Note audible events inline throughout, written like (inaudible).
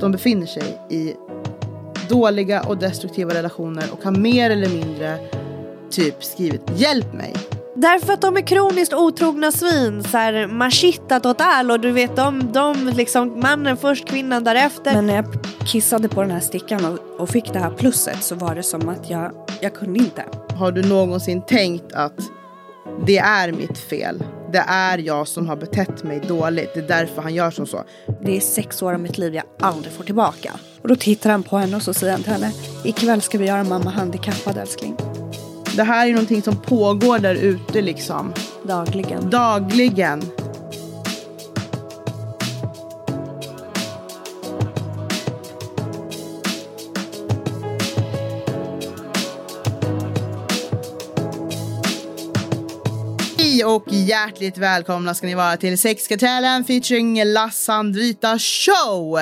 de befinner sig i dåliga och destruktiva relationer och har mer eller mindre typ skrivit hjälp mig. Därför att de är kroniskt otrogna svin. Så här, machita total och du vet de, de liksom mannen först, kvinnan därefter. Men när jag kissade på den här stickan och, och fick det här plusset så var det som att jag, jag kunde inte. Har du någonsin tänkt att det är mitt fel? Det är jag som har betett mig dåligt. Det är därför han gör som så. Det är sex år av mitt liv jag aldrig får tillbaka. Och då tittar han på henne och så säger han till henne. Ikväll ska vi göra mamma handikappad älskling. Det här är någonting som pågår där ute liksom. Dagligen. Dagligen. Och hjärtligt välkomna ska ni vara till Sexkartellen featuring La Sandrita Show.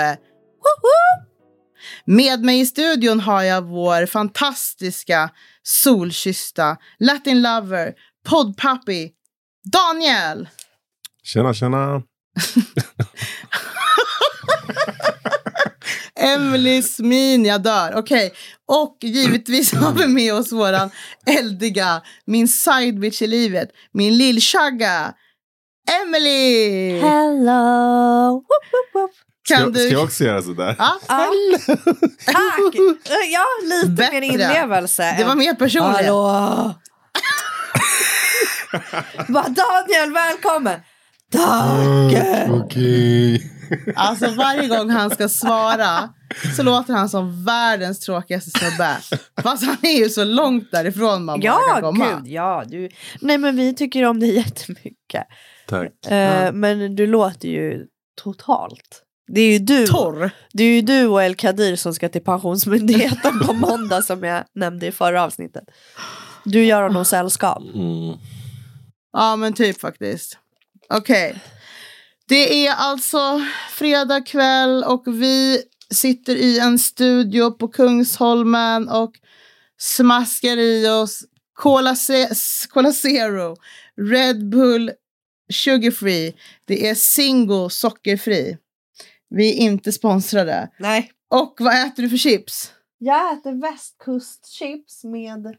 Med mig i studion har jag vår fantastiska solkyssta Latin lover, poddpapi Daniel. Tjena, tjena. (laughs) Emily Smin, jag dör. Okej, och givetvis har vi med oss våran eldiga, min sidebitch i livet, min lillchagga, Emily! Hello! Woop, woop, woop. Kan Ska, du... ska jag också göra sådär? Ja, Ja. Tack! Ja, lite Bättre. mer inlevelse. det var mer personligt. Hallå! Bara, Daniel, välkommen! Tack! Okej. Alltså varje gång han ska svara så låter han som världens tråkigaste snubbe. Fast han är ju så långt därifrån man bara kan Ja, komma. gud, ja. Du... Nej, men vi tycker om dig (laughs) jättemycket. Tack. Eh, Men du låter ju totalt. Det är ju du, Torr. det är ju du och El Kadir som ska till Pensionsmyndigheten på måndag som jag nämnde i förra avsnittet. Du gör honom sällskap. Mm. Ja, men typ faktiskt. Okej. Det är alltså fredag kväll och vi sitter i en studio på Kungsholmen och smaskar i oss Cola, Ce- Cola Zero, Red Bull Sugar Free. Det är Singo sockerfri. Vi är inte sponsrade. Nej. Och vad äter du för chips? Jag äter västkustchips med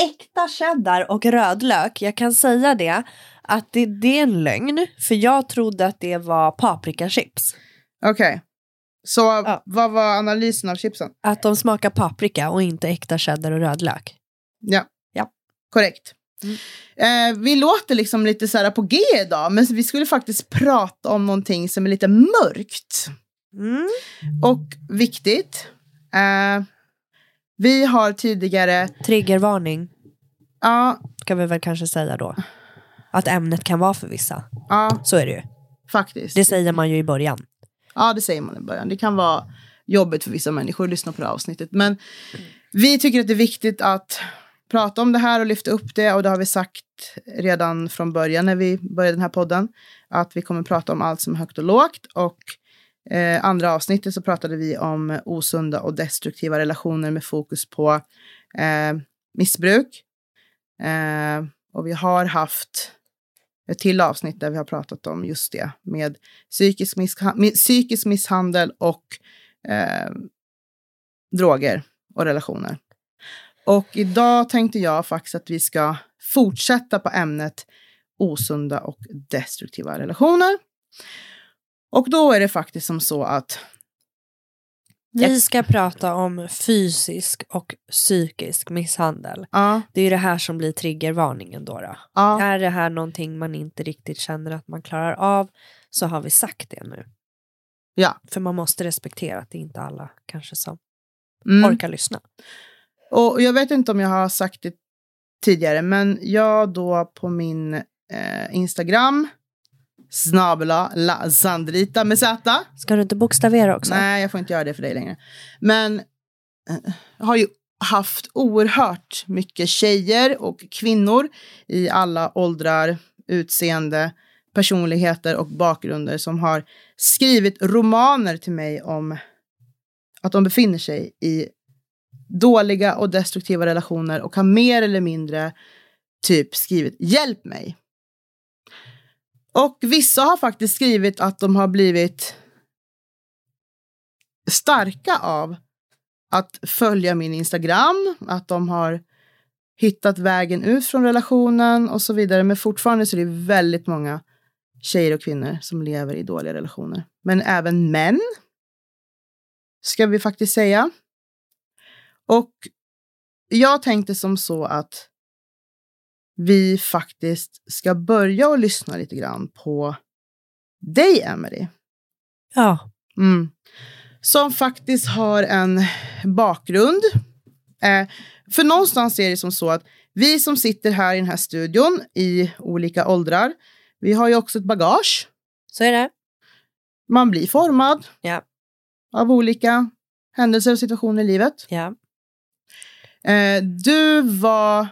äkta cheddar och rödlök. Jag kan säga det att det, det är en lögn. För jag trodde att det var paprikachips. Okej. Så Ja. vad var analysen av chipsen? Att de smakar paprika och inte äkta cheddar och rödlök. Ja. Ja. Korrekt. Mm. Eh, vi låter liksom lite så här på G idag, men vi skulle faktiskt prata om någonting som är lite mörkt Mm. och viktigt. Eh, vi har tidigare, Triggervarning ja, ska vi väl kanske säga då. Att ämnet kan vara för vissa. ja, Så är det ju. faktiskt. Det säger man ju i början. Ja, det säger man i början. Det kan vara jobbigt för vissa människor att lyssna på det här avsnittet. Men vi tycker att det är viktigt att prata om det här och lyfta upp det. Och det har vi sagt redan från början när vi började den här podden. Att vi kommer prata om allt som är högt och lågt. Och eh, andra avsnittet så pratade vi om osunda och destruktiva relationer med fokus på eh, missbruk. Eh, och vi har haft ett till avsnitt där vi har pratat om just det med psykisk, missha- med psykisk misshandel och eh, droger och relationer. Och idag tänkte jag faktiskt att vi ska fortsätta på ämnet osunda och destruktiva relationer. Och då är det faktiskt som så att Vi ska prata om fysisk och psykisk misshandel. ja, Det är det här som blir triggervarningen då. då. ja, Är det här någonting man inte riktigt känner att man klarar av så har vi sagt det nu. Ja. För man måste respektera att det inte är alla kanske som mm. orkar lyssna. Och jag vet inte om jag har sagt det tidigare, men jag då på min eh, Instagram, snabela la Sandrita med Z. Ska du inte bokstavera också? Nej, jag får inte göra det för dig längre. Men eh, jag har ju haft oerhört mycket tjejer och kvinnor i alla åldrar, utseende, personligheter och bakgrunder som har skrivit romaner till mig om att de befinner sig i dåliga och destruktiva relationer och har mer eller mindre typ skrivit hjälp mig. Och vissa har faktiskt skrivit att de har blivit starka av att följa min Instagram, att de har hittat vägen ut från relationen och så vidare. Men fortfarande så är det väldigt många tjejer och kvinnor som lever i dåliga relationer. Men även män, ska vi faktiskt säga. Och jag tänkte som så att vi faktiskt ska börja och lyssna lite grann på dig, Emelie. Ja. Mm. Som faktiskt har en bakgrund. Eh, för någonstans är det som så att vi som sitter här i den här studion i olika åldrar, vi har ju också ett bagage. Så är det. Man blir formad Ja. av olika händelser och situationer i livet. Ja. Eh, du var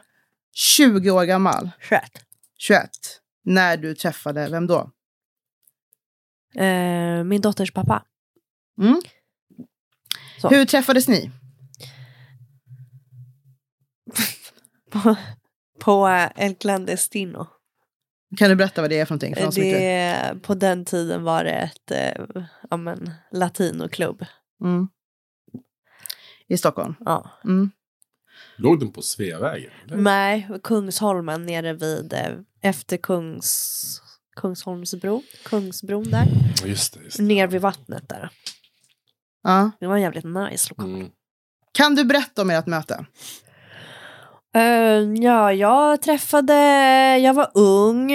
20 år gammal, Skönt. 21, när du träffade, vem då? Eh, min dotters pappa. Mm. Så. Hur träffades ni? På, på eh, El Clandestino. Kan du berätta vad det är för någonting? För. Det, på den tiden var det ett eh, ja, men, latinoklubb. mm. I Stockholm? Ja. Mm. Låg den på Sveavägen? eller? Nej, Kungsholmen nere vid eh, efter Kungs, Kungsholmsbro. Kungsbron där. Just det. Just det. Ner vid vattnet där. Ja. Det var en jävligt nice lokal. Mm. Kan du berätta om ert möte? Eh, ja, jag träffade, jag var ung,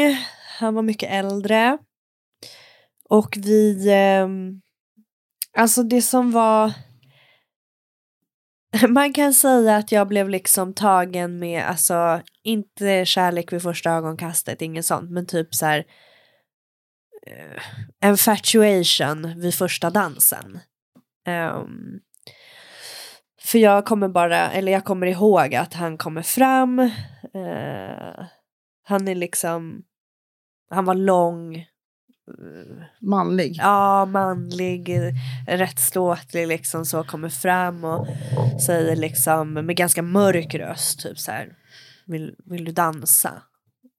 han var mycket äldre. Och vi, ehm, alltså det som var, (laughs) man kan säga att jag blev liksom tagen med, alltså inte kärlek vid första ögonkastet, inget sånt, men typ så här eh, infatuation vid första dansen. Um, för jag kommer bara, eller jag kommer ihåg att han kommer fram. uh, han är liksom, han var lång. Manlig? Ja, manlig, rättståtlig liksom så kommer fram och säger liksom med ganska mörk röst typ så här. Vill, vill du dansa?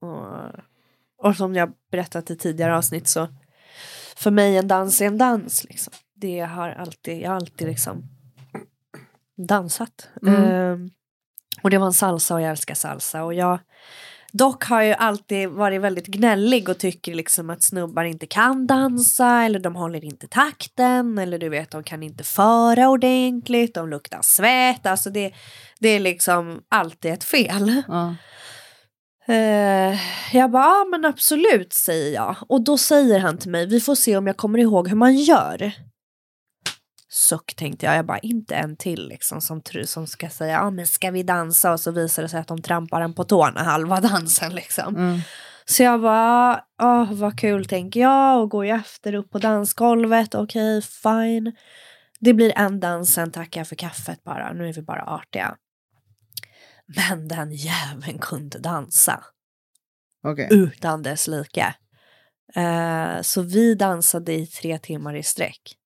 Och, och som jag berättat i tidigare avsnitt så för mig en dans är en dans liksom. Det har alltid, jag har alltid liksom dansat. Mm. Ehm, och det var en salsa och jag älskar salsa och jag Dock har jag alltid varit väldigt gnällig och tycker liksom att snubbar inte kan dansa eller de håller inte takten eller du vet de kan inte föra ordentligt, de luktar svett, alltså det, det är liksom alltid ett fel. Ja. Eh, jag bara, ja men absolut säger jag. Och då säger han till mig, vi får se om jag kommer ihåg hur man gör. Suck tänkte jag, jag bara inte en till liksom som, som ska säga, ja men ska vi dansa? Och så visar det sig att de trampar en på tårna halva dansen liksom. Mm. Så jag bara, åh vad kul tänker jag och går ju efter upp på dansgolvet, okej fine. Det blir en dans, sen tackar jag för kaffet bara, nu är vi bara artiga. Men den jäveln kunde dansa Okej. utan dess like. Eh, så vi dansade i tre timmar i sträck.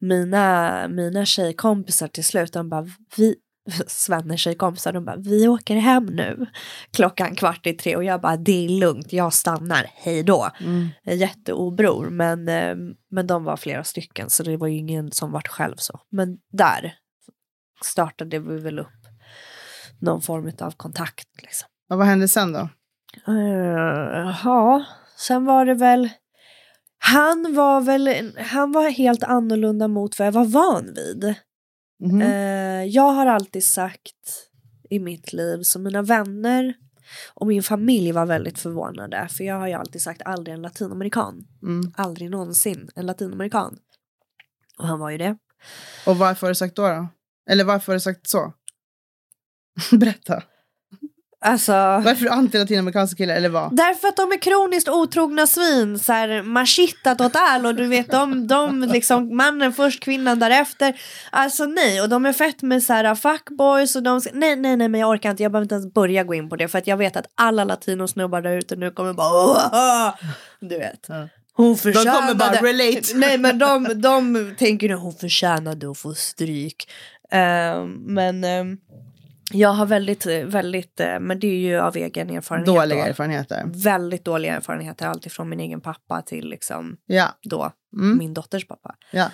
Mina, mina tjejkompisar till slut, de bara, vi, (laughs) Svenne tjejkompisar, de bara, vi åker hem nu. Klockan kvart i tre och jag bara, det är lugnt, jag stannar, hej då. Mm. Jätteobror, men, eh, men de var flera stycken så det var ju ingen som vart själv så. Men där startade vi väl upp någon form av kontakt liksom. Och vad hände sen då? Eh, ja, sen var det väl... Han var väl han var helt annorlunda mot vad jag var van vid. Mhm. Eh, jag har alltid sagt i mitt liv, så mina vänner och min familj var väldigt förvånade. För jag har ju alltid sagt aldrig en latinamerikan. Mm. Aldrig någonsin en latinamerikan. Och han var ju det. Och varför har du sagt då? då? Eller varför har du sagt så? (laughs) Berätta. Alltså... Varför är du anti-latinamerikanska killar, eller vad? Därför att de är kroniskt otrogna svin, så här machita total och du vet de, de liksom mannen först, kvinnan därefter. Alltså nej, och de är fett med så här fuckboys och de ska, nej nej nej men jag orkar inte, jag behöver inte ens börja gå in på det för att jag vet att alla latinosnubbar där ute nu kommer bara "Åh!" du vet. Ja. Hon De kommer bara förtjänade, relate. nej men de, de tänker nu hon förtjänade att få stryk. Ehm, men ehm, jag har väldigt, väldigt, eh, men det är ju av egen erfarenhet. Dåliga då erfarenheter. väldigt dåliga erfarenheter, alltifrån min egen pappa till liksom Ja. då Mm. min dotters pappa. ja.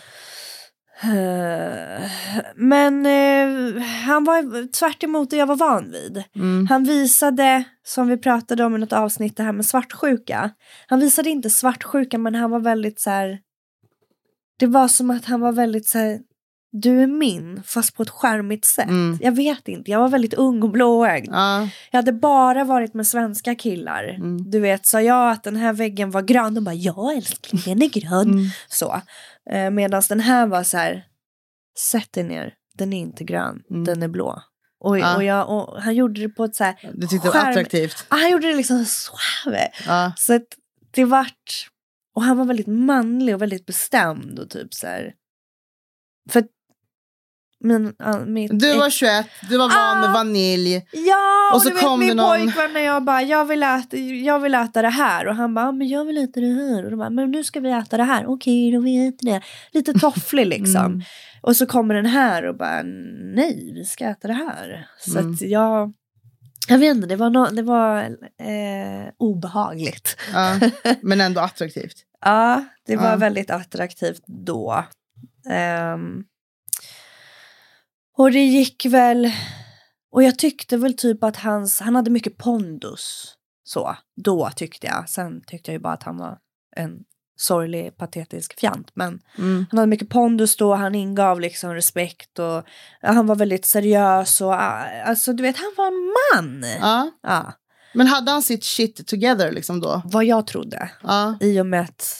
Eh, Men eh, han var tvärt emot det jag var van vid. Mm. Han visade, som vi pratade om i något avsnitt, det här med svartsjuka. Han visade inte svartsjuka, men han var väldigt så här... Det var som att han var väldigt så här... Du är min, fast på ett skärmigt sätt. Mm. Jag vet inte, jag var väldigt ung och blåögd. Ja. Jag hade bara varit med svenska killar. Mm. Du vet, sa jag att den här väggen var grön, de bara ja älskling, den är grön. Mm. Så. Eh, Medan den här var så här, sätt dig ner, den är inte grön, Mm. den är blå. Och, Ja. och, jag, och han gjorde det på ett så här, Du tyckte det var skärm- attraktivt. ah, han gjorde det liksom suave. Ja. Så att det vart, och han var väldigt manlig och väldigt bestämd och typ så här. För min, ah, mitt Du var ex- 21, du var van med Ah. vanilj. Ja, och, Och så du vet min någon- pojkvän när jag bara, jag vill, äta, jag vill äta det här. Och han bara, "Ja, men jag vill äta det här. Och de bara, men nu ska vi äta det här. Okej, då vi äter det. Lite (laughs) tofflig liksom. Mm. Och så kommer den här och bara, nej, vi ska äta det här. Så Mm. att jag, jag vet inte, det var, no, det var eh, obehagligt. Ja. (laughs) Men ändå attraktivt. Ja, det var Ja. väldigt attraktivt då. Ehm, och det gick väl... Och jag tyckte väl typ att hans, han hade mycket pondus. Så, då tyckte jag. Sen tyckte jag ju bara att han var en sorglig, patetisk fjant. Men Mm. han hade mycket pondus då, han ingav liksom respekt och han var väldigt seriös och ah, alltså du vet, han var en man. Ja. Ja, Men hade han sitt shit together liksom då? vad jag trodde. Ja. I och med att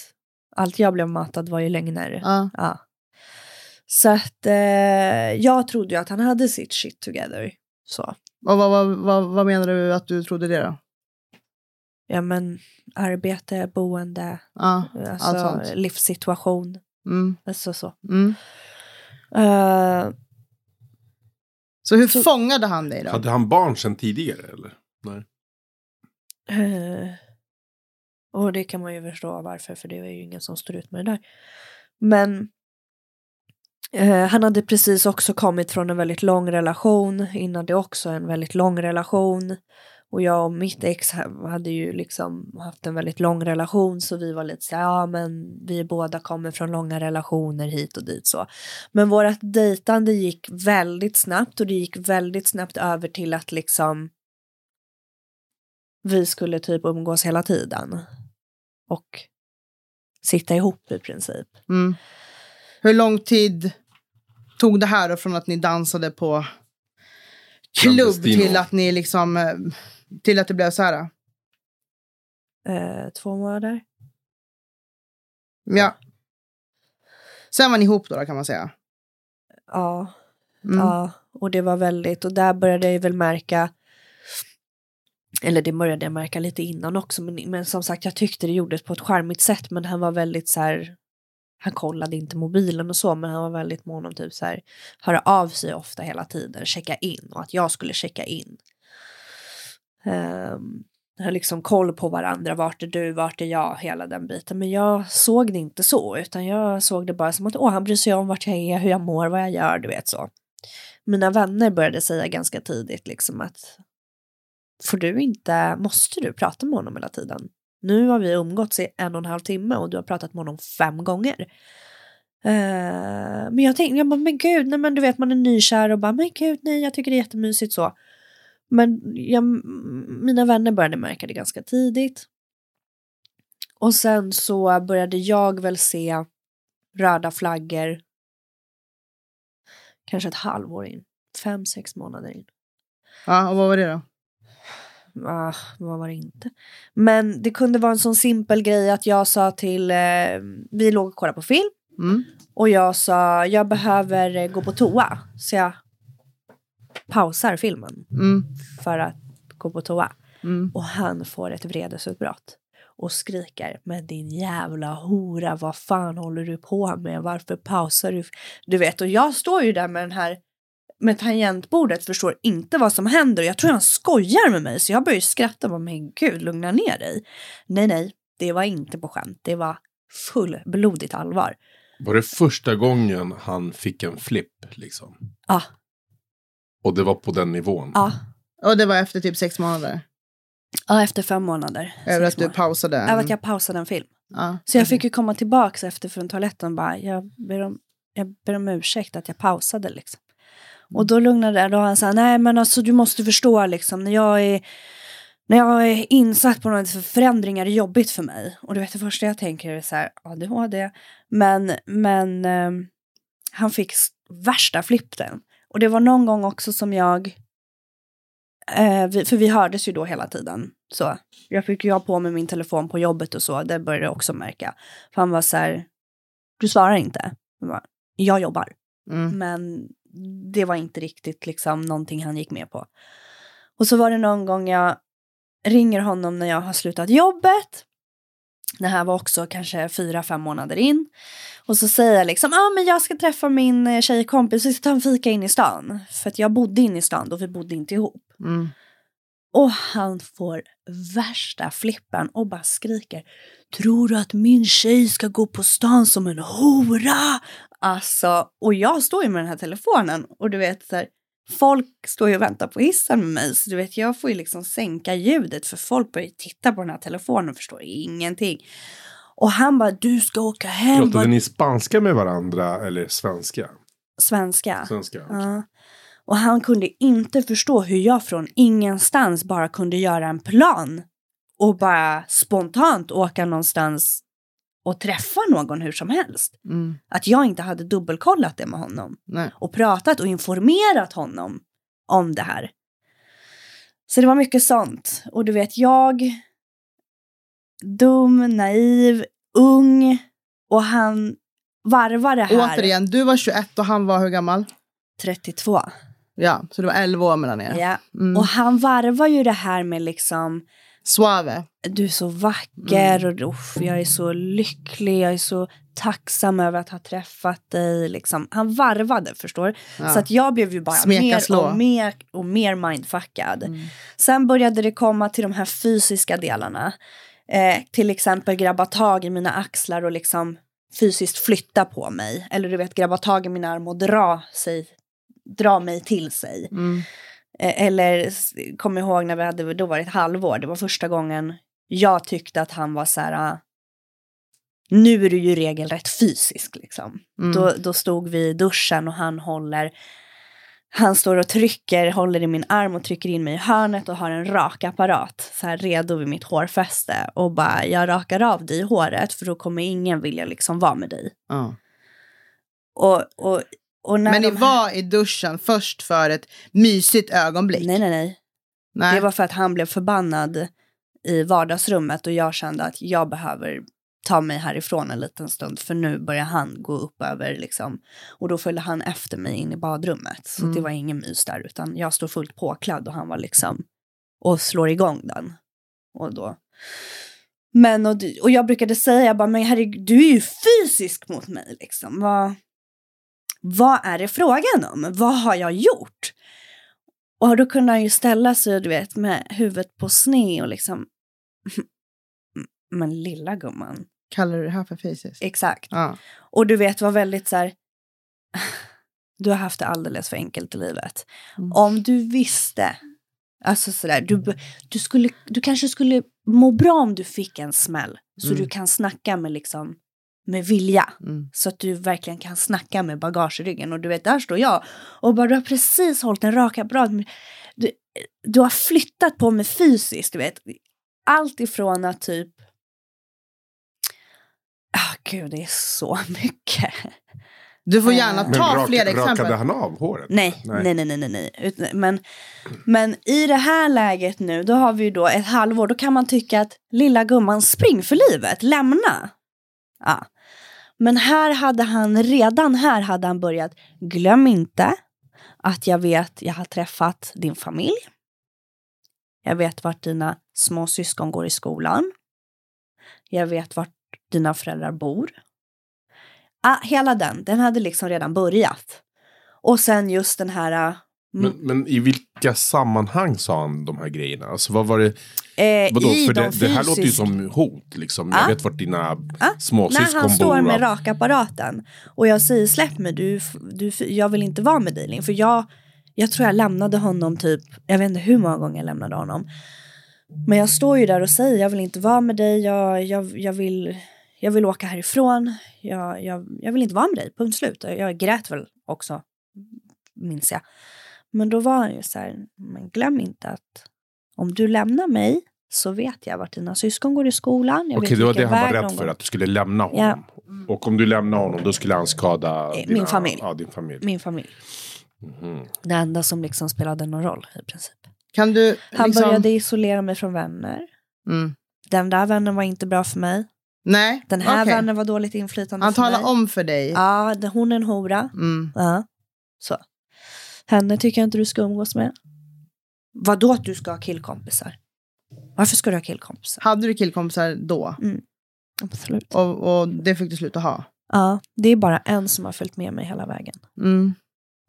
allt jag blev matad var ju lögner. Ja. Ja. Så att eh, jag trodde ju att han hade sitt shit together. Så. Och vad, vad, vad, vad menar du att du trodde det då? Ja men arbete, boende, Ja. alltså, Allt sånt. livssituation. Mm. Alltså så. Mm. Eh, Så hur Så- fångade han dig då? Hade han barn sedan tidigare eller? Nej. eh, och det kan man ju förstå varför, för det är ju ingen som står ut med det där. Men Eh, han hade precis också kommit från en väldigt lång relation, innan det också en väldigt lång relation. Och jag och mitt ex hade ju liksom haft en väldigt lång relation så vi var lite så ja men vi båda kommer från långa relationer hit och dit så. Men vårt dejtande gick väldigt snabbt och det gick väldigt snabbt över till att liksom vi skulle typ umgås hela tiden. Och sitta ihop i princip. Mm. Hur lång tid tog det här från att ni dansade på klubb till att ni liksom eh, till att det blev så här? Eh, två månader. Ja. Sen var ni ihop då, då kan man säga. Ja. Mm. Ja, och det var väldigt, och där började jag väl märka, eller det började jag märka lite innan också, men, men som sagt jag tyckte det gjordes på ett charmigt sätt, men han var väldigt så här, han kollade inte mobilen och så, men han var väldigt mån om typ så här, höra av sig ofta hela tiden, checka in och att jag skulle checka in. Um, har liksom koll på varandra, vart är du, vart är jag, hela den biten. Men jag såg det inte så, utan jag såg det bara som att åh, han bryr sig om vart jag är, hur jag mår, vad jag gör, du vet så. Mina vänner började säga ganska tidigt liksom att får du inte, måste du prata med honom hela tiden? Nu har vi umgåtts i en och en halv timme och du har pratat med honom fem gånger. Eh, men jag tänkte, jag bara, men gud, nej men du vet man är nykär och bara, men gud, nej, jag tycker det är jättemysigt så. Men jag, mina vänner började märka det ganska tidigt. Och sen så började jag väl se röda flaggor kanske ett halvår in. Fem, sex månader in. Ja, och vad var det då? Ah, vad var det inte? Men det kunde vara en sån simpel grej att jag sa till, eh, vi låg och kollade på film. Mm. Och jag sa, jag behöver eh, gå på toa. Så jag pausar filmen Mm. för att gå på toa. Mm. Och han får ett vredesutbrott. Och skriker, men din jävla hora, vad fan håller du på med? Varför pausar du? Du vet, och jag står ju där med den här med tangentbordet, förstår inte vad som händer. Och jag tror han skojar med mig, så jag börjar skratta. Bara, men gud, lugna ner dig. Nej, nej, det var inte på skämt. Det var fullblodigt allvar. Var det första gången han fick en flipp liksom? Ja, Och det var på den nivån? ja. Och det var efter typ sex månader? Ja, efter fem månader. Över att du månader. pausade? Över att jag pausade en film. Så jag fick ju komma tillbaka efter från toaletten och bara, jag ber om jag ber om ursäkt att jag pausade liksom. Och då lugnade det, då han sa, nej men alltså du måste förstå liksom, när jag är, när jag är insatt på något för förändringar är jobbigt för mig. Och du vet det första jag tänker är så här, ADHD. Men, men ehm, han fick värsta flippen. Och det var någon gång också som jag, eh, för vi hördes ju då hela tiden. Så jag fick ju ha på mig min telefon på jobbet och så, det började jag också märka. För han var så här, du svarar inte. Jag, bara, jag jobbar. Mm. Men det var inte riktigt liksom någonting han gick med på. Och så var det någon gång jag ringer honom när jag har slutat jobbet. Det här var också kanske fyra, fem månader in. Och så säger jag liksom, ja ah, men jag ska träffa min eh, tjejkompis, vi ska ta en fika in i stan. För att jag bodde inne i stan då, vi bodde inte ihop. Mm. Och han får värsta flippen och bara skriker. Tror du att min tjej ska gå på stan som en hora? Alltså, och jag står ju med den här telefonen och du vet så här, folk står ju och väntar på hissen med mig. Så du vet, jag får ju liksom sänka ljudet för folk börjar ju titta på den här telefonen och förstår ingenting. Och han bara, du ska åka hem. Pratade ni spanska med varandra eller svenska? Svenska. Svenska. Ja. Och han kunde inte förstå hur jag från ingenstans bara kunde göra en plan och bara spontant åka någonstans och träffa någon hur som helst. Mm. Att jag inte hade dubbelkollat det med honom Nej. och pratat och informerat honom om det här. Så det var mycket sånt. Och du vet, jag, dum, naiv, ung och han varvar det här. Återigen, du var 21 och han var hur gammal? 32. Ja, så det var 11 år mellan er. Ja. Mm. Och han varvar ju det här med liksom, Suave. du är så vacker Mm. och uff, jag är så lycklig, jag är så tacksam över att ha träffat dig. Liksom. Han varvade, förstår Ja. Så att jag blev ju bara Smeka, mer slå. och mer och mer mindfuckad. Mm. Sen började det komma till de här fysiska delarna. Eh, till exempel grabba tag i mina axlar och liksom fysiskt flytta på mig. Eller du vet, grabba tag i min arm och dra, sig, dra mig till sig. Mm. Eh, Eller kom ihåg när vi hade, då var det ett halvår, det var första gången jag tyckte att han var så här, ah, nu är du ju regelrätt fysisk liksom. Mm. Då, då stod vi i duschen och han håller, han står och trycker, håller i min arm och trycker in mig i hörnet och har en rakapparat så här redo vid mitt hårfäste och bara, jag rakar av dig håret för då kommer ingen vilja liksom vara med dig. Ja. Och, och, Men ni här- var i duschen först för ett mysigt ögonblick? Nej, nej, nej. Nej. Det var för att han blev förbannad i vardagsrummet och jag kände att jag behöver ta mig härifrån en liten stund för nu börjar han gå upp över liksom och då följde han efter mig in i badrummet så Mm. det var ingen mys där utan jag stod fullt påklädd och han var liksom och slår igång den och då men och, och jag brukade säga jag bara men herregud du är ju fysisk mot mig liksom vad vad är det frågan om vad har jag gjort och då kunde han ju ställa sig, du vet, med huvudet på sne och liksom... (laughs) Men lilla gumman. Kallar du det här för fysiskt? Exakt. Ja. Och du vet, var väldigt så här... (sighs) Du har haft det alldeles för enkelt i livet. Mm. Om du visste, alltså sådär, du, du, skulle, du kanske skulle må bra om du fick en smäll. Så Mm. du kan snacka med liksom, med vilja. Mm. Så att du verkligen kan snacka med bagage i ryggen. Och du vet, där står jag. Och bara, du har precis hållit en rak apparat. men Du, du har flyttat på mig fysiskt, du vet. Allt ifrån att typ... Ah, gud, det är så (laughs) mycket. Du får Eh. gärna Men ta rak, fler exempel. rakade han av håret? Nej, nej, nej, nej, nej. nej. Men, men i det här läget nu, då har vi ju då ett halvår, då kan man tycka att lilla gumman spring för livet, lämna. Ja. Men här hade han, redan här hade han börjat, glöm inte att jag vet, jag har träffat din familj. Jag vet vart dina små syskon går i skolan. Jag vet vart dina föräldrar bor. Ah, hela den, den hade liksom redan börjat. Och sen just den här... Men, men i vilka sammanhang sa han de här grejerna? Alltså vad var det? Eh, Vadå? i För de det, det här låter ju som hot liksom. Ja. Jag vet vart dina När småsyskon han står bor. med rakapparaten och jag säger släpp mig, du, du, jag vill inte vara med dig. För jag, jag tror jag lämnade honom typ, jag vet inte hur många gånger jag lämnade honom. Men jag står ju där och säger jag vill inte vara med dig, jag, jag, jag, vill, jag vill åka härifrån, jag, jag, jag vill inte vara med dig, punkt slut. Jag grät väl också, minns jag. Men då var han ju så här, men glöm inte att om du lämnar mig så vet jag vart dina syskon går i skolan. Jag Okej, vet det var det han var rädd för, går. att du skulle lämna honom. Och om du lämnar honom, då skulle han skada Eh, min familj. Ja, din familj. Min familj. Mhm. Det enda som liksom spelade någon roll i princip. Kan du Han liksom... började isolera mig från vänner. Mm. Den där vännen var inte bra för mig. Nej, Den här okej. vännen var dåligt inflytande Han för talar mig. om för dig. Ja, hon är en hora. Mm. Ja, så. Henne tycker jag inte du ska umgås med. Vadå att du ska ha killkompisar? Varför ska du ha killkompisar? Hade du killkompisar då? Absolut. Och, och det fick du sluta ha? Ja, det är bara en som har följt med mig hela vägen. Mm.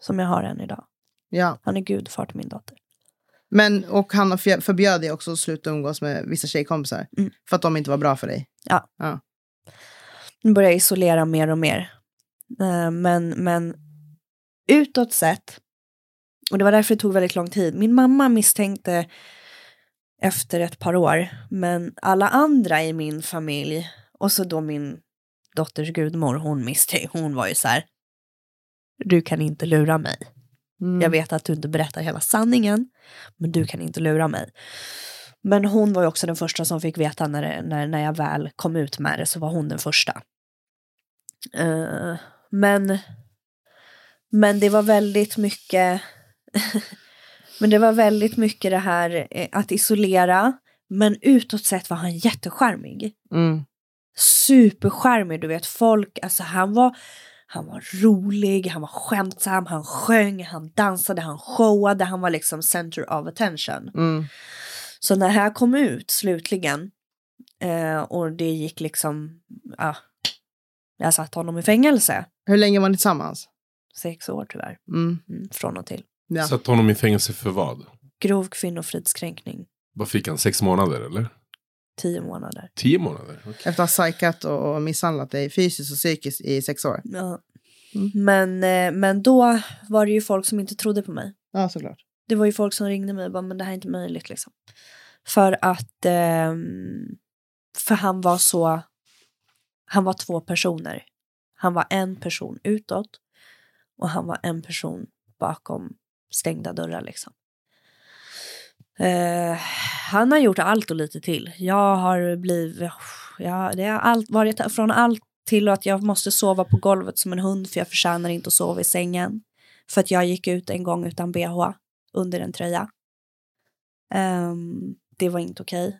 Som jag har än idag. Ja. Han är gudfar till min dotter. Men, och han förbjöd dig också att sluta umgås med vissa tjejkompisar. Mm. För att de inte var bra för dig. Nu börjar jag isolera mer och mer. Eh, Men, men utåt sett, och det var därför det tog väldigt lång tid. Min mamma misstänkte efter ett par år, men alla andra i min familj och så då min dotters gudmor, hon misstänkte, hon var ju så här. Du kan inte lura mig. Mm. Jag vet att du inte berättar hela sanningen, men du kan inte lura mig. Men hon var ju också den första som fick veta när, det, när, när jag väl kom ut med det, så var hon den första. Eh, men, men det var väldigt mycket, men det var väldigt mycket det här eh, att isolera, men utåt sett var han jättecharmig Mm. superskärmig, du vet folk, alltså han var, han var rolig, han var skämtsam, han sjöng, han dansade, han showade, han var liksom center of attention. Mm. Så när det här kom ut slutligen eh, och det gick liksom, ja, jag satte honom i fängelse, Hur länge var ni tillsammans? sex år tyvärr, Mm. mm, från och till. Ja. Satt honom i fängelse för vad? Grov kvinnofridskränkning, Vad fick han? Sex månader eller? tio månader. Tio månader? Okej. Efter att ha psykat och, och misshandlat dig fysiskt och psykiskt i sex år. Ja. Mm. Men, eh, men då var det ju folk som inte trodde på mig. Ja, såklart. det var ju folk som ringde mig och bara, men det här är inte möjligt liksom. För att, ehm, för han var så, han var två personer. Han var en person utåt och han var en person bakom stängda dörrar liksom. Eh, han har gjort allt och lite till. Jag har blivit, ja, det har allt, varit från allt till att jag måste sova på golvet som en hund för jag förtjänar inte att sova i sängen. För att jag gick ut en gång utan bh under en tröja. Um, det var inte okej.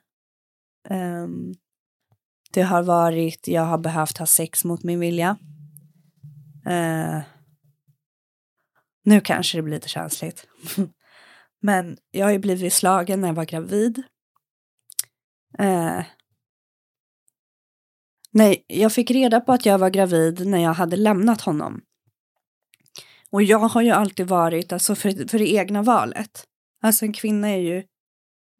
Ehm, det har varit, jag har behövt ha sex mot min vilja. Uh, nu kanske det blir lite känsligt. (laughs) Men jag har ju blivit slagen när jag var gravid. Eh, nej, jag fick reda på att jag var gravid när jag hade lämnat honom. Och jag har ju alltid varit, alltså för, för det egna valet. Alltså en kvinna är ju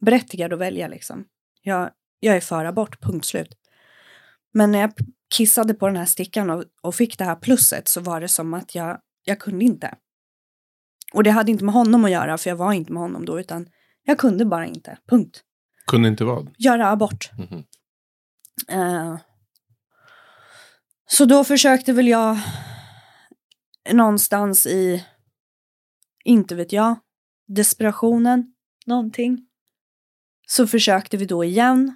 berättigad att välja liksom. Jag, jag är för abort, punkt slut. Men när jag kissade på den här stickan och, och fick det här plusset så var det som att jag, jag kunde inte. Och det hade inte med honom att göra, för jag var inte med honom då, utan jag kunde bara inte, punkt. Kunde inte vad? Göra abort. Mhm. Eh, så då försökte väl jag någonstans i, inte vet jag, desperationen, någonting. Så försökte vi då igen.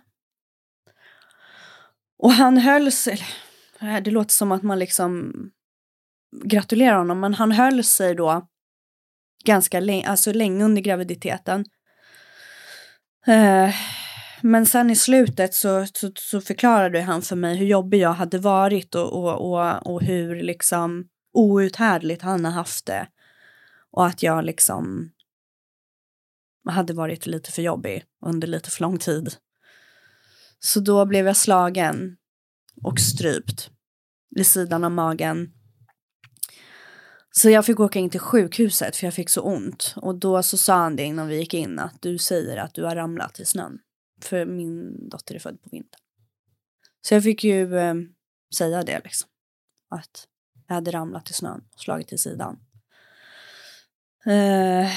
Och han höll sig, eller, det låter som att man liksom gratulerar honom, men han höll sig då ganska länge, alltså länge under graviditeten. Eh, men sen i slutet så, så, så förklarade han för mig hur jobbig jag hade varit och, och, och, och hur liksom outhärdligt han har haft det. Och att jag liksom hade varit lite för jobbig under lite för lång tid. Så då blev jag slagen och strypt vid sidan av magen. Så jag fick åka in till sjukhuset för jag fick så ont. Och då så sa han det innan vi gick in att du säger att du har ramlat i snön. För min dotter är född på vintern. Så jag fick ju eh, säga det liksom. Att jag hade ramlat i snön och slagit i sidan. Eh,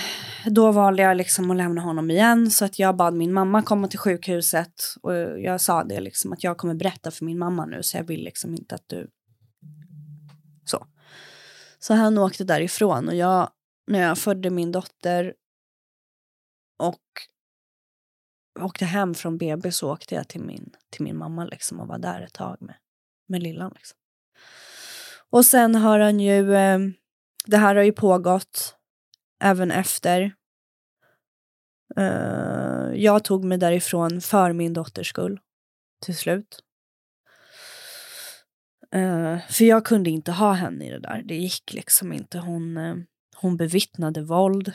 då valde jag liksom att lämna honom igen så att jag bad min mamma komma till sjukhuset och jag sa det liksom att jag kommer berätta för min mamma nu så jag vill liksom inte att du så. Så han åkte därifrån och jag när jag födde min dotter och åkte hem från BB så åkte jag till min, till min mamma liksom och var där ett tag med, med lillan. Liksom. Och sen har han ju, eh, det här har ju pågått även efter. Eh, jag tog mig därifrån för min dotters skull till slut. Uh, för jag kunde inte ha henne i det där. Det gick liksom inte. Hon, uh, hon bevittnade våld.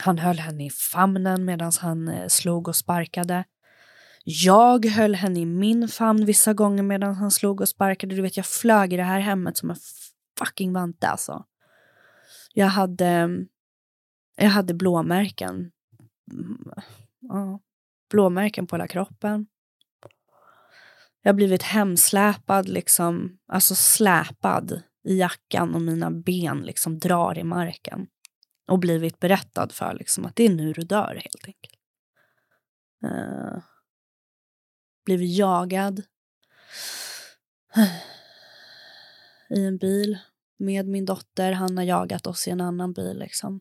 Han höll henne i famnen medan han eh, slog och sparkade. Jag höll henne i min famn vissa gånger medan han slog och sparkade. Du vet, jag flög i det här hemmet som en fucking vante alltså. Jag hade, jag hade blåmärken. Mm, ja, blåmärken på hela kroppen. Jag har blivit hemsläpad, liksom, alltså släpad i jackan och mina ben liksom drar i marken. Och blivit berättad för liksom, att det är nu du dör helt enkelt. Uh, blivit jagad i en bil med min dotter. Han har jagat oss i en annan bil liksom.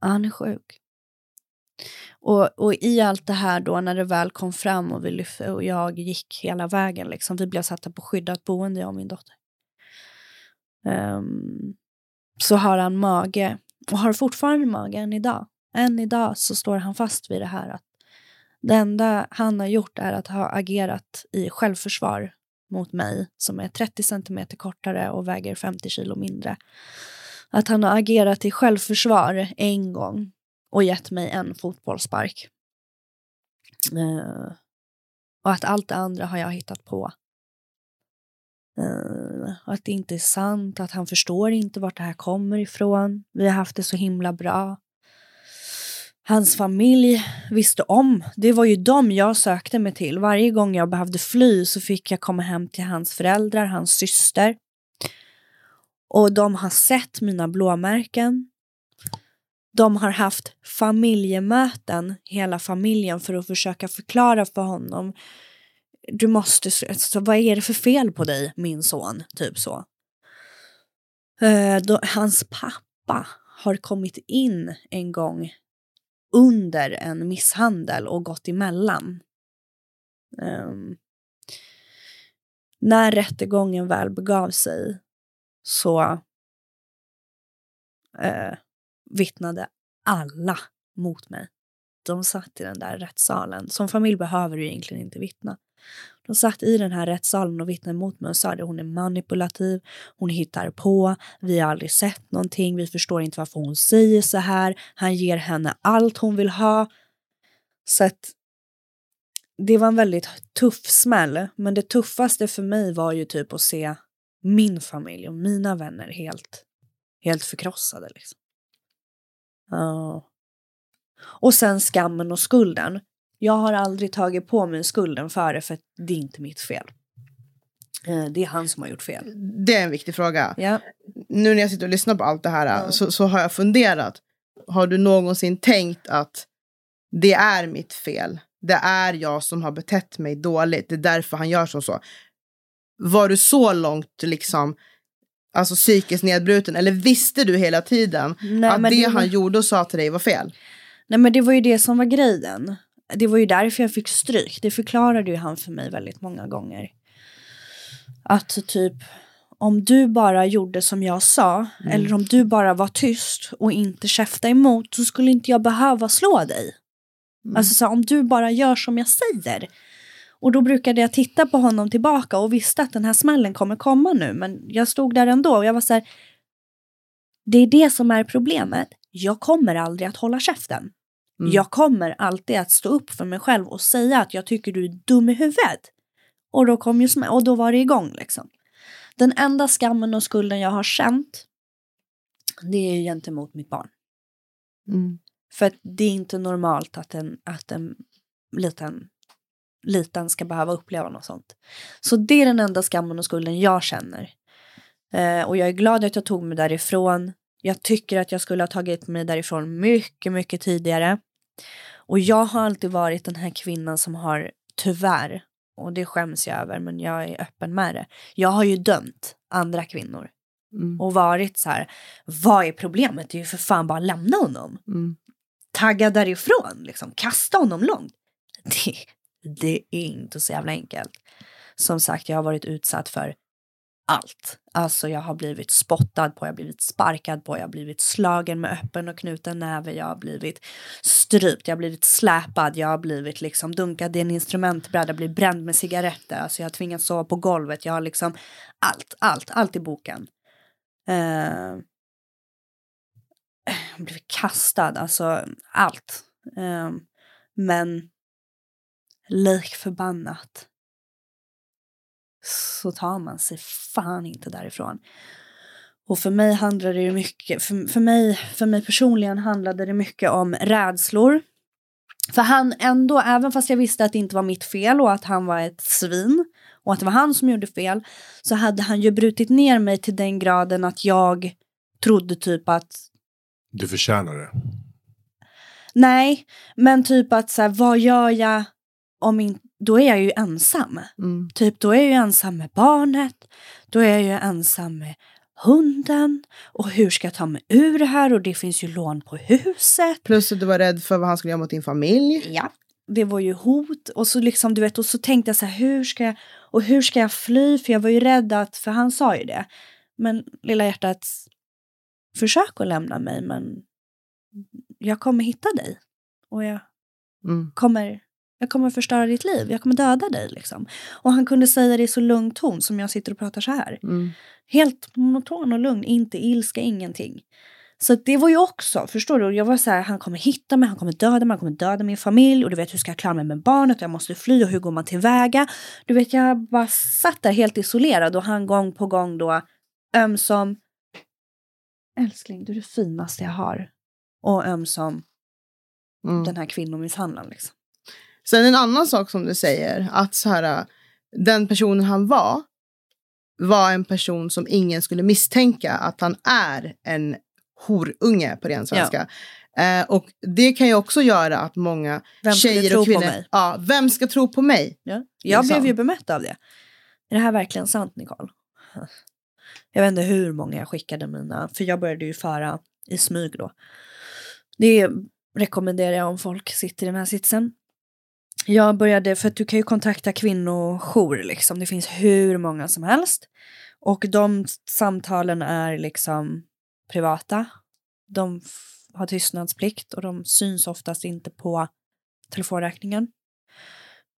Han är sjuk. Och, och i allt det här då när det väl kom fram och, vi lyfte, och jag gick hela vägen, liksom, vi blev satta på skyddat boende, jag och min dotter. Um, så har han mage, och har fortfarande mage än idag. Än idag så står han fast vid det här att det enda han har gjort är att ha agerat i självförsvar mot mig som är 30 centimeter kortare och väger 50 kilo mindre. Att han har agerat i självförsvar en gång och gett mig en fotbollsspark. Uh, och att allt det andra har jag hittat på. Uh, att det inte är sant, att han förstår inte vart det här kommer ifrån. Vi har haft det så himla bra. Hans familj visste om. Det var ju dem jag sökte mig till. Varje gång jag behövde fly så fick jag komma hem till hans föräldrar, hans syster. Och de har sett mina blåmärken. De har haft familjemöten, hela familjen, för att försöka förklara för honom. Du måste, alltså, vad är det för fel på dig, min son? Typ så. Uh, då, hans pappa har kommit in en gång under en misshandel och gått emellan. Um, när rättegången väl begav sig så uh, vittnade alla mot mig. De satt i den där rättssalen. Som familj behöver du egentligen inte vittna. De satt i den här rättssalen och vittnade mot mig och sa att hon är manipulativ, hon hittar på, vi har aldrig sett någonting, vi förstår inte varför hon säger så här, han ger henne allt hon vill ha. Så att det var en väldigt tuff smäll, men det tuffaste för mig var ju typ att se min familj och mina vänner helt, helt förkrossade. Liksom. Uh. Och sen skammen och skulden. Jag har aldrig tagit på mig skulden för det, för det är inte mitt fel. Eh, det är han som har gjort fel. Det är en viktig fråga. Ja. Nu när jag sitter och lyssnar på allt det här ja. så, så har jag funderat. Har du någonsin tänkt att det är mitt fel? Det är jag som har betett mig dåligt. Det är därför han gör som så. Var du så långt liksom alltså psykiskt nedbruten? Eller visste du hela tiden Nej, att det, det han gjorde och sa till dig var fel? Nej men det var ju det som var grejen det var ju därför jag fick stryk. Det förklarade ju han för mig väldigt många gånger. Att typ om du bara gjorde som jag sa mm. eller om du bara var tyst och inte käfta emot så skulle inte jag behöva slå dig. Mm. Alltså så om du bara gör som jag säger. Och då brukade jag titta på honom tillbaka och visste att den här smällen kommer komma nu. Men jag stod där ändå och jag var så här. Det är det som är problemet. Jag kommer aldrig att hålla käften. Mm. Jag kommer alltid att stå upp för mig själv och säga att jag tycker du är dum i huvudet. Och då kom ju och då var det igång liksom. Den enda skammen och skulden jag har känt det är gentemot mitt barn. Mm. För det är inte normalt att en, att en liten, liten ska behöva uppleva något sånt. Så det är den enda skammen och skulden jag känner. Eh, och jag är glad att jag tog mig därifrån. Jag tycker att jag skulle ha tagit mig därifrån mycket, mycket tidigare. Och jag har alltid varit den här kvinnan som har tyvärr, och det skäms jag över, men jag är öppen med det. Jag har ju dömt andra kvinnor Mm. och varit så här, vad är problemet? Det är ju för fan bara lämna honom. Mm. Tagga därifrån, liksom, kasta honom långt. (laughs) Det, det är inte så jävla enkelt. Som sagt, jag har varit utsatt för allt. Alltså jag har blivit spottad på, jag har blivit sparkad på, jag har blivit slagen med öppen och knuten näve, jag har blivit strypt, jag har blivit släpad, jag har blivit liksom dunkad i en instrumentbräda, blivit bränd med cigaretter, alltså jag har tvingats sova på golvet, jag har liksom allt, allt, allt i boken. Eh, blivit kastad, alltså allt. Uh, men lik förbannat så tar man sig fan inte därifrån. Och för mig handlade det mycket, för, för, mig, för mig personligen handlade det mycket om rädslor. För han ändå, även fast jag visste att det inte var mitt fel och att han var ett svin och att det var han som gjorde fel, så hade han ju brutit ner mig till den graden att jag trodde typ att Du förtjänar det. nej, men typ att så här, vad gör jag om inte, då är jag ju ensam. Mm. Typ då är jag ju ensam med barnet, då är jag ju ensam med hunden och hur ska jag ta mig ur det här och det finns ju lån på huset. Plus att du var rädd för vad han skulle göra mot din familj. Ja. Det var ju hot och så liksom du vet och så tänkte jag så här hur ska jag och hur ska jag fly för jag var ju rädd att för han sa ju det. Men lilla hjärtat försök att lämna mig men jag kommer hitta dig och jag Mm. kommer, jag kommer förstöra ditt liv, jag kommer döda dig liksom. Och han kunde säga det i så lugn ton som jag sitter och pratar så här. Mm. Helt monoton och lugn, inte ilska, ingenting. Så det var ju också, förstår du? Jag var så här, han kommer hitta mig, han kommer döda mig, han kommer döda min familj och du vet hur ska jag klara mig med barnet, jag måste fly och hur går man tillväga? Du vet, jag bara satt där helt isolerad och han gång på gång då ömsom älskling, du är det finaste jag har. Och ömsom Mm. den här kvinnomisshandlaren liksom. Sen en annan sak som du säger, att så här, den personen han var, var en person som ingen skulle misstänka att han är en horunge på ren svenska. Eh, och det kan ju också göra att många Vem tjejer och på kvinnor... mig? Ja, vem ska tro på mig? Ja. Jag Liksom. blev ju bemött av det. Är det här verkligen sant, Nicole? (laughs) Jag vet inte hur många jag skickade mina, för jag började ju föra i smyg då. Det rekommenderar jag om folk sitter i den här sitsen. Jag började, för att du kan ju kontakta kvinnojour liksom, det finns hur många som helst. Och de samtalen är liksom privata. De har tystnadsplikt och de syns oftast inte på telefonräkningen.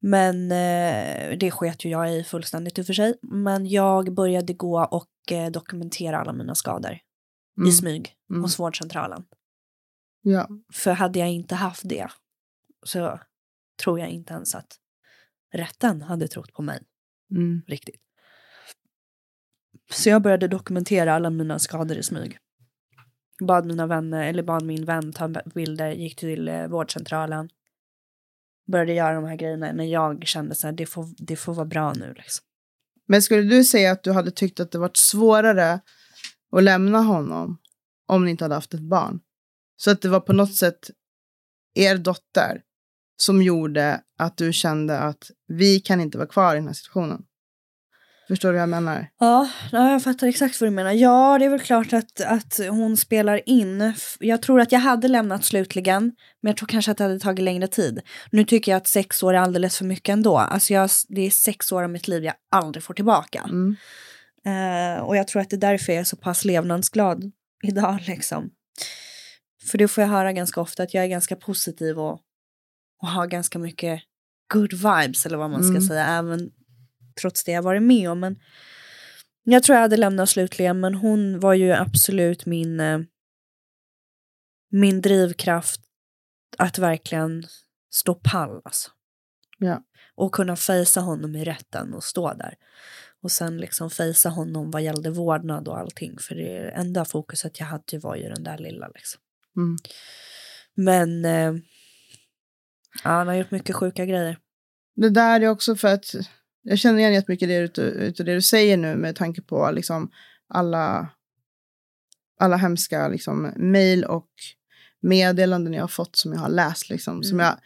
Men eh, det sket ju jag i fullständigt i och för sig. Men jag började gå och eh, dokumentera alla mina skador Mm. i smyg Mm. hos vårdcentralen. Ja. För hade jag inte haft det så tror jag inte ens att rätten hade trott på mig Mm. riktigt. Så jag började dokumentera alla mina skador i smyg. Bad mina vänner, eller bad min vän ta bilder, gick till eh, vårdcentralen. Började göra de här grejerna när jag kände så här, det får, det får vara bra nu liksom. Men skulle du säga att du hade tyckt att det varit svårare att lämna honom om ni inte hade haft ett barn? Så att det var på något sätt er dotter som gjorde att du kände att vi kan inte vara kvar i den här situationen. Förstår du vad jag menar? Ja, ja, jag fattar exakt vad du menar. Ja, det är väl klart att, att hon spelar in. Jag tror att jag hade lämnat slutligen, men jag tror kanske att det hade tagit längre tid. Nu tycker jag att sex år är alldeles för mycket ändå. Alltså jag, det är sex år av mitt liv jag aldrig får tillbaka. Mm. Eh, och jag tror att det är därför jag är så pass levnadsglad idag liksom. För det får jag höra ganska ofta att jag är ganska positiv och, och har ganska mycket good vibes eller vad man ska Mm. säga. Även trots det jag varit med om. Men jag tror jag hade lämnat slutligen men hon var ju absolut min, eh, min drivkraft att verkligen stå pall alltså. Ja. Och kunna fejsa honom i rätten och stå där. Och sen liksom fejsa honom vad gällde vårdnad och allting. För det enda fokuset jag hade var ju den där lilla liksom. Mm. Men eh, ja, han har gjort mycket sjuka grejer. Det där är också för att jag känner igen jättemycket det utav, utav det du säger nu med tanke på liksom alla alla hemska liksom, mejl och meddelanden jag har fått som jag har läst. Liksom, som Mm. jag,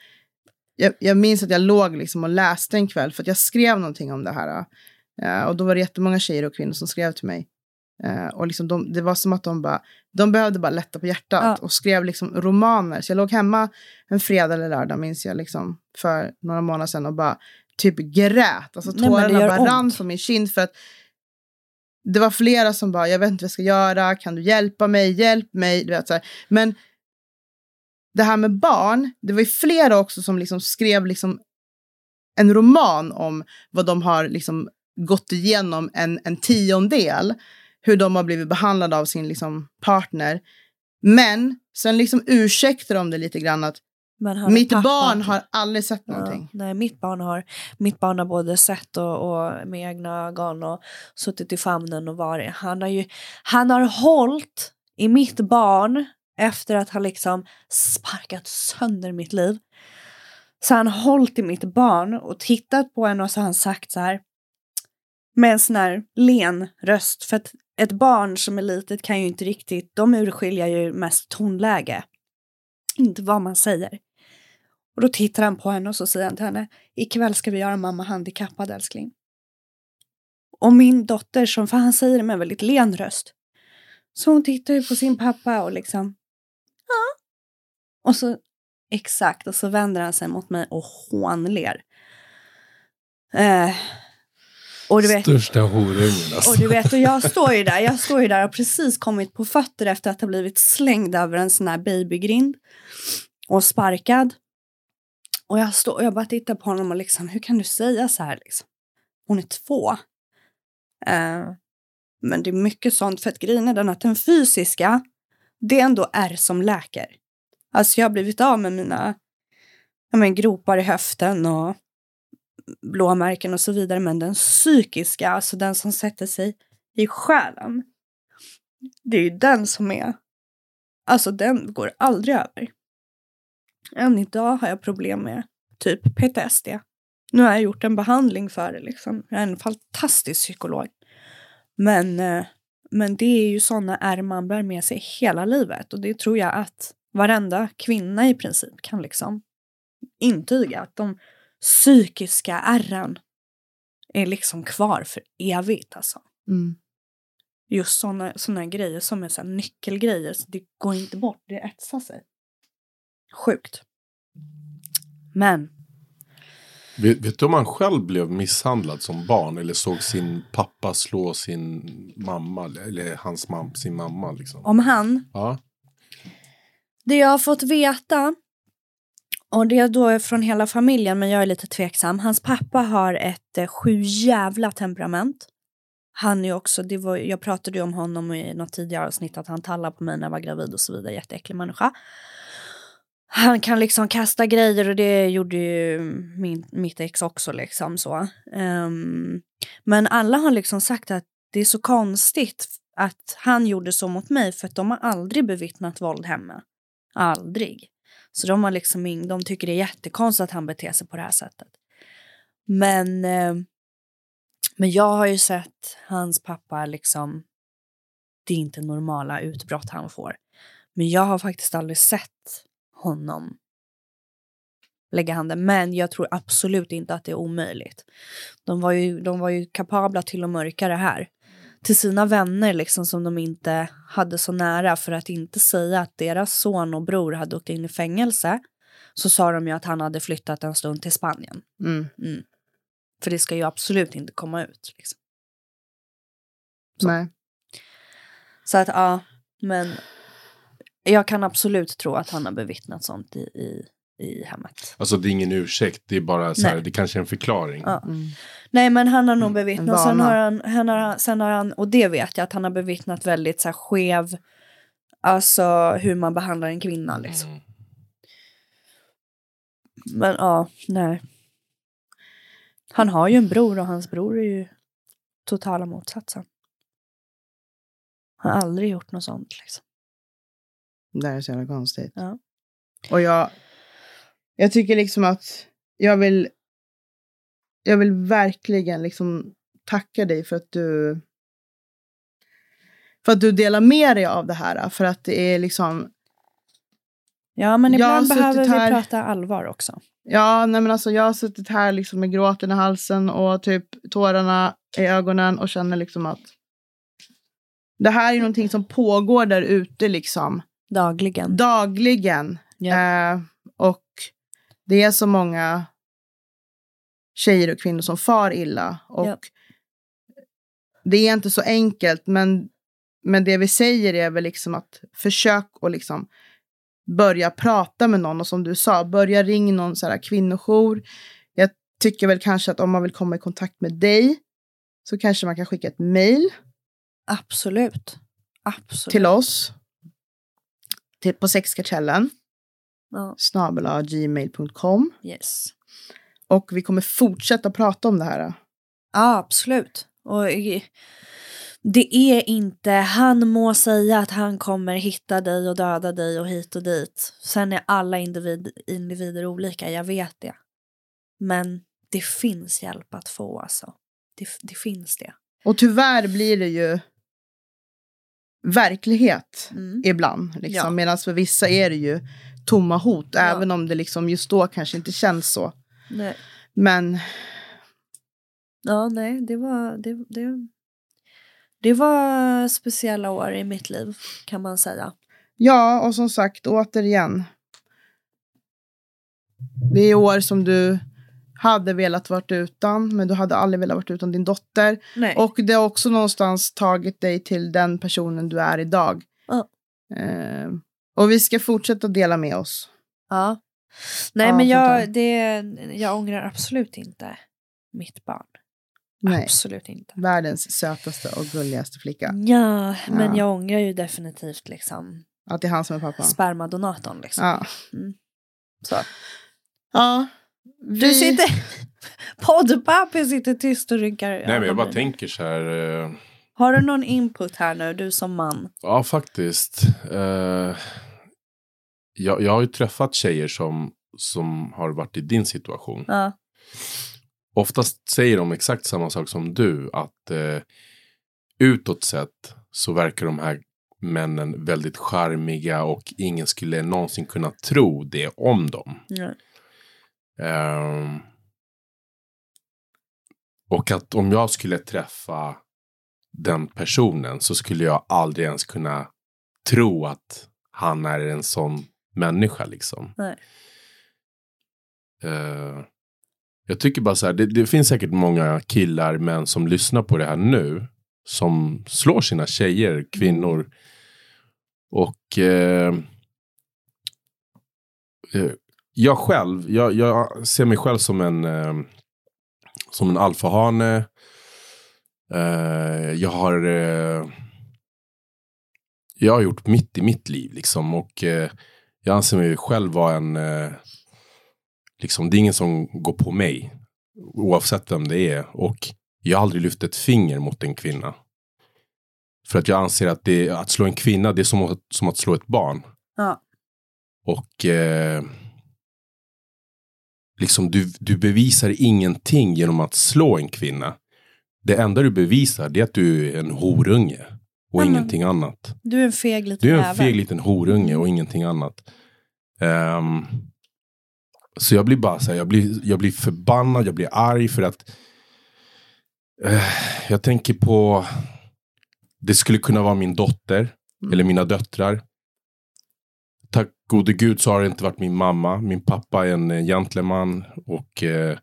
jag, jag minns att jag låg liksom, och läste en kväll för att jag skrev någonting om det här. Eh, och då var det jättemånga tjejer och kvinnor som skrev till mig. Eh, och liksom de, det var som att de bara, de behövde bara lätta på hjärtat Ja. och skrev liksom romaner. Så jag låg hemma en fredag eller lördag minns jag liksom för några månader sedan och bara typ grät. Alltså Nej, tårarna bara ont. rann på min kind för att det var flera som bara, jag vet inte vad jag ska göra, kan du hjälpa mig, hjälp mig. Du vet, så här. Men det här med barn, det var ju flera också som liksom skrev liksom en roman om vad de har liksom gått igenom en, en tiondel, hur de har blivit behandlade av sin liksom partner. Men sen liksom ursäktar de det lite grann att mitt pappa. barn har aldrig sett någonting. Ja, nej, mitt barn har, mitt barn har både sett och, och med egna ögon och suttit i famnen och varit. Han har ju, han har hållit i mitt barn efter att ha liksom sparkat sönder mitt liv. Så han har hållit i mitt barn och tittat på henne och så har han sagt så här med en sån här len röst. För att ett barn som är litet kan ju inte riktigt, de urskiljer ju mest tonläge. Inte vad man säger. Och då tittar han på henne och så säger han till henne, ikväll ska vi göra mamma handikappad älskling. Och min dotter, som, för han säger det med en väldigt len röst, så hon tittar ju på sin pappa och liksom, ja. Och så, exakt, och så vänder han sig mot mig och hånler. Eh, och du vet, Största horungen alltså. och du vet, och jag står ju där, jag står ju där och precis kommit på fötter efter att ha blivit slängd över en sån här babygrind och sparkad. Och jag står och jag bara tittar på honom och liksom, hur kan du säga så här liksom? Hon är två. Eh, men det är mycket sånt, för att grejen är den att den fysiska, det ändå är som läker. Alltså jag har blivit av med mina ja, men, gropar i höften och blåmärken och så vidare, men den psykiska, alltså den som sätter sig i själen, det är ju den som är, alltså den går aldrig över. Än idag har jag problem med typ PTSD. Nu har jag gjort en behandling för det liksom. Jag är en fantastisk psykolog. Men, eh, men det är ju sådana ärr man bär med sig hela livet och det tror jag att varenda kvinna i princip kan liksom intyga att de psykiska ärren är liksom kvar för evigt alltså. Mm. Just sådana såna grejer som är så nyckelgrejer, så det går inte bort, det etsar sig. Sjukt. Men, Vet, vet du om han själv blev misshandlad som barn eller såg sin pappa slå sin mamma eller hans mam, sin mamma liksom? om han, Ja. det jag har fått veta, och det är då från hela familjen, men jag är lite tveksam. Hans pappa har ett eh, sju jävla temperament. Han är också, det var, jag pratade ju om honom i något tidigare avsnitt, att han tallade på mig när jag var gravid och så vidare, jätteäcklig människa. Han kan liksom kasta grejer och det gjorde ju min, mitt ex också liksom så. Um, men alla har liksom sagt att det är så konstigt att han gjorde så mot mig för att de har aldrig bevittnat våld hemma. Aldrig. Så de har liksom de tycker det är jättekonstigt att han beter sig på det här sättet. Men, eh, men jag har ju sett hans pappa liksom, det är inte normala utbrott han får. Men jag har faktiskt aldrig sett honom lägga handen. Men jag tror absolut inte att det är omöjligt. De var ju, de var ju kapabla till att mörka det här. Till sina vänner liksom som de inte hade så nära för att inte säga att deras son och bror hade åkt in i fängelse. Så sa de ju att han hade flyttat en stund till Spanien. Mm. Mm. För det ska ju absolut inte komma ut. Liksom. Så. Nej. Så att ja, men jag kan absolut tro att han har bevittnat sånt i, i, i hemmet. Alltså det är ingen ursäkt, det är bara så här, det kanske är en förklaring. Ja. Mm. Nej men han har nog En bevittnat, sen har, han, han har, sen har han, och det vet jag att han har bevittnat väldigt så här skev, alltså hur man behandlar en kvinna liksom. Mm. Men ja, nej. Han har ju en bror och hans bror är ju totala motsatsen. Han har aldrig gjort något sånt liksom. Det här är så jävla konstigt. Ja. Och jag, jag tycker liksom att jag vill, jag vill verkligen liksom tacka dig för att du för att du delar med dig av det här. För att det är liksom, Ja, men ibland behöver suttit vi här- prata allvar också. ja nej men alltså jag har suttit här liksom med gråten i halsen och typ tårarna i ögonen och känner liksom att det här är någonting som pågår där ute liksom. Dagligen. dagligen. Ja. Eh, och det är så många tjejer och kvinnor som far illa. Och Ja. Det är inte så enkelt, men, men det vi säger är väl liksom att försök att liksom börja prata med någon. Och som du sa, börja ringa någon så här kvinnojour. Jag tycker väl kanske att om man vill komma i kontakt med dig så kanske man kan skicka ett mejl Absolut. Absolut. till oss. Till, på sexkartellen. Ja. snabel-a gmail.com. Yes. Och vi kommer fortsätta prata om det här. Ja, absolut. Och det är inte, han må säga att han kommer hitta dig och döda dig och hit och dit. Sen är alla individ, individer olika, jag vet det. Men det finns hjälp att få alltså. Det, det finns det. Och tyvärr blir det ju verklighet Mm. ibland. Liksom. Ja. Medan för vissa är det ju tomma hot. Ja. Även om det liksom just då kanske inte känns så. Nej. Men Ja, nej, det var, det, det, det var speciella år i mitt liv kan man säga. ja, och som sagt återigen. Det är år som du hade velat varit utan. Men du hade aldrig velat varit utan din dotter. Nej. Och det har också någonstans tagit dig till den personen du är idag. Eh, och vi ska fortsätta dela med oss. Ja. Nej, Ja, men jag, det, jag ångrar absolut inte mitt barn. Nej. Absolut inte. Världens sötaste och gulligaste flicka. Ja, men Ja. jag ångrar ju definitivt liksom Att det är han som är pappa. spermadonatorn liksom. Ja. Mm. Så. ja. Vi... Du sitter... (laughs) Poddpapi sitter tyst och rynkar Nej men jag bara tänker så här. Eh, Har du någon input här nu, du som man? ja faktiskt. Eh, jag, jag har ju träffat tjejer som, som har varit i din situation. Ja. Oftast säger de exakt samma sak som du. Att eh, utåt sett så verkar de här männen väldigt charmiga och ingen skulle någonsin kunna tro det om dem. Ja. Ehm, och att om jag skulle träffa den personen så skulle jag aldrig ens kunna tro att han är en sån människa liksom. Nej. Eh, jag tycker bara så här, det, det finns säkert många killar, män som lyssnar på det här nu. Som slår sina tjejer, kvinnor. Och eh, eh, jag själv, jag, jag ser mig själv som en, som en alfahane. Jag har jag har gjort mitt i mitt liv liksom. Och jag anser mig själv vara en eh, liksom, det är ingen som går på mig. Oavsett vem det är. Och jag har aldrig lyft ett finger mot en kvinna. För att jag anser att, det, att slå en kvinna, det är som att, som att slå ett barn. Ja. Och eh, liksom du, du bevisar ingenting genom att slå en kvinna. Det enda du bevisar det är att du är en horunge. Och Nej, men- ingenting annat. Du är en feg liten Du är en jävel. feg liten horunge och ingenting annat. Ehm, så jag blir bara så här, jag blir, jag blir förbannad, jag blir arg för att eh, jag tänker på det skulle kunna vara min dotter eller mina döttrar. Tack gode gud så har det inte varit min mamma. Min pappa är en eh, gentleman och eh,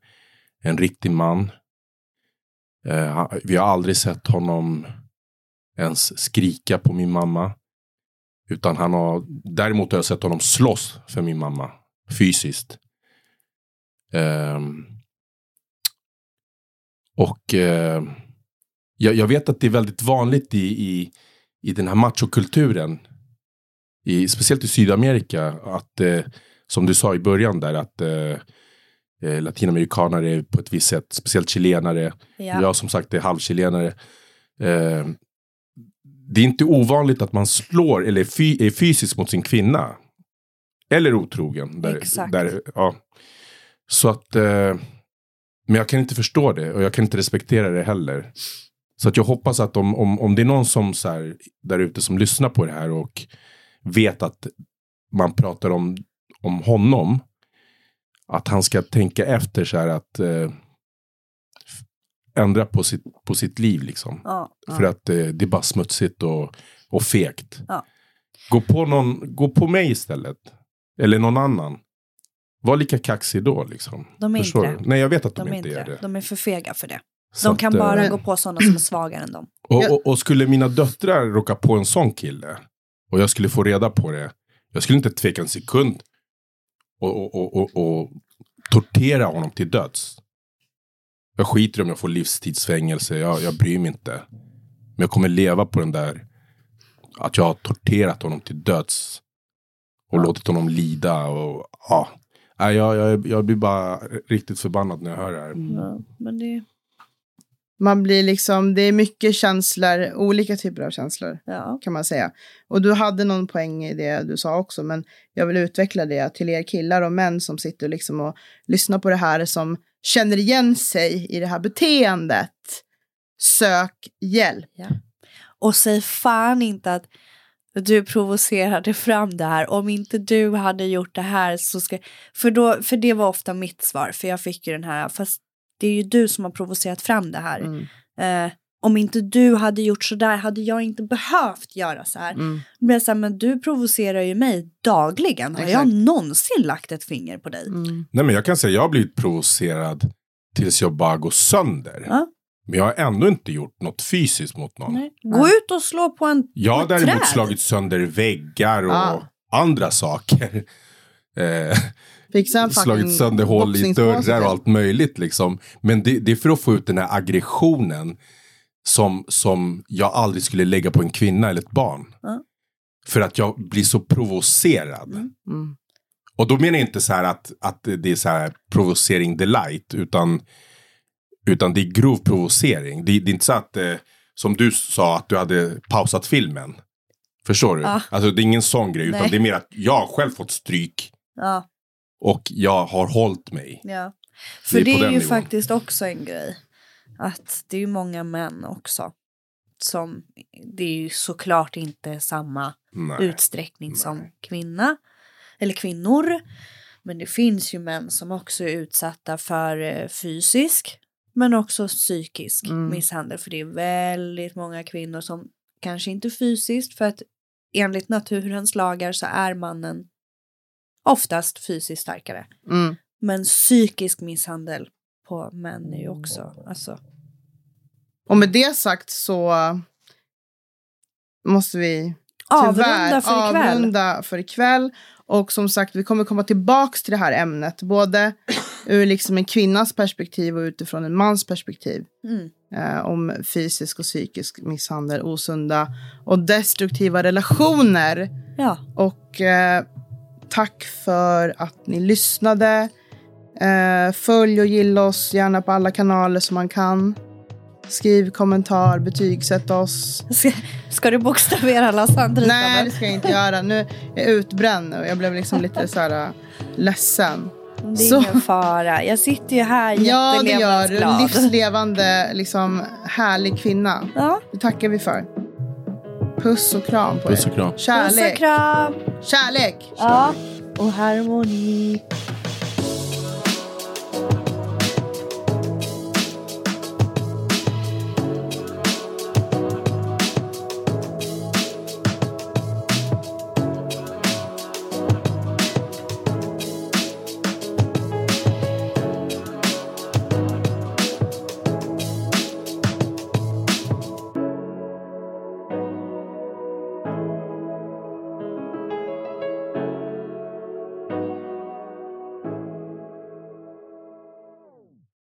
en riktig man. Han- vi har aldrig sett honom ens skrika på min mamma. Utan han har, däremot har jag sett honom slåss för min mamma. Fysiskt. Ehm, och eh, jag, jag vet att det är väldigt vanligt i, i, i den här machokulturen. I, speciellt i Sydamerika. Att, eh, som du sa i början där, att eh, latinamerikaner är på ett visst sätt, speciellt chilenare. Ja. Jag som sagt är halvchilenare. Det är inte ovanligt att man slår eller fy, är fysisk mot sin kvinna. Eller otrogen. Där, Exakt. Där, ja. Så att, eh, men jag kan inte förstå det och jag kan inte respektera det heller. Så att jag hoppas att om, om, om det är någon som så här, där ute som lyssnar på det här och vet att man pratar om, om honom. Att han ska tänka efter så här att eh, ändra på sitt, på sitt liv liksom. Ja. För att eh, det är bara smutsigt och, och fegt. Ja. Gå, på någon, gå på mig istället. Eller någon annan. Var lika kaxig då liksom. De är inte Förstår det. du? Nej jag vet att de, De är inte inte är det. det. De är för fega för det. Så De att, kan eh, bara gå på sådana som är svagare än dem. och, och, och skulle mina döttrar råka på en sån kille och jag skulle få reda på det. Jag skulle inte tveka en sekund och, och, och, och, och tortera honom till döds. Jag skiter om jag får livstidsfängelse, jag, jag bryr mig inte. Men jag kommer leva på den där att jag har torterat honom till döds. Och låtit honom lida och ja. Nej, jag, jag, jag blir bara riktigt förbannad när jag hör det här. Ja, men det, Man blir liksom, det är mycket känslor, olika typer av känslor ja. kan man säga. Och du hade någon poäng i det du sa också, men jag vill utveckla det till er killar och män som sitter liksom och lyssnar på det här som känner igen sig i det här beteendet. Sök hjälp. Och säg fan inte att du provocerade fram det här. Om inte du hade gjort det här så ska... För, då, för det var ofta mitt svar. För jag fick ju den här, fast det är ju du som har provocerat fram det här. Mm. Eh, om inte du hade gjort så där hade jag inte behövt göra så här. Mm. Jag så här, men du provocerar ju mig dagligen. Har jag Exakt. någonsin lagt ett finger på dig? Mm. Nej men jag kan säga jag har blivit provocerad tills jag bara går sönder. Ja. Men jag har ändå inte gjort något fysiskt mot någon. Nej. Gå ut och slå på en Jag har däremot träd. slagit sönder väggar och Ah. andra saker. (laughs) Eh, Fixa en fucking slagit sönder hål i dörrar och allt möjligt liksom. Men det, det är för att få ut den här aggressionen som, som jag aldrig skulle lägga på en kvinna eller ett barn. Ja. För att jag blir så provocerad. Mm. Och då menar jag inte så här att, att det är så här provocering delight, utan, utan det är grov provocering. Det, det är inte så att, eh, som du sa, att du hade pausat filmen. Förstår du? Ja. Alltså det är ingen sån grej, utan Nej. det är mer att jag har själv fått stryk Ja, och jag har hållit mig. ja. Det För är det är, ju nivån. faktiskt också en grej. Att det är ju många män också. Som, det är ju såklart inte samma Nej. utsträckning som kvinna. Eller kvinnor. Men det finns ju män som också är utsatta för eh, fysisk. Men också psykisk Mm. misshandel. För det är väldigt många kvinnor som kanske inte fysiskt. För att enligt naturens lagar så är mannen oftast fysiskt starkare. Mm. Men psykisk misshandel på män är ju också, alltså. Och med det sagt så måste vi Avrunda för ikväll. avrunda för ikväll. Och som sagt, vi kommer komma tillbaks till det här ämnet. Både ur liksom en kvinnas perspektiv och utifrån en mans perspektiv. Mm. Eh, om fysisk och psykisk misshandel, osunda och destruktiva relationer. Ja, Och eh, tack för att ni lyssnade. Eh, följ och gilla oss gärna på alla kanaler som man kan. Skriv kommentar, betygsätt oss. ska, ska du bokstavera alla sandritarna? Nej, det ska jag inte göra. Nu är jag utbränd och jag blev liksom lite så här äh, ledsen. Det är Så- ingen fara. Jag sitter ju här Ja, det gör du. Livslevande, liksom härlig kvinna. Ja, Det tackar vi för. Puss och kram på Puss er. och kram. puss och Kärlek. kram. Kärlek. Ja, och harmoni.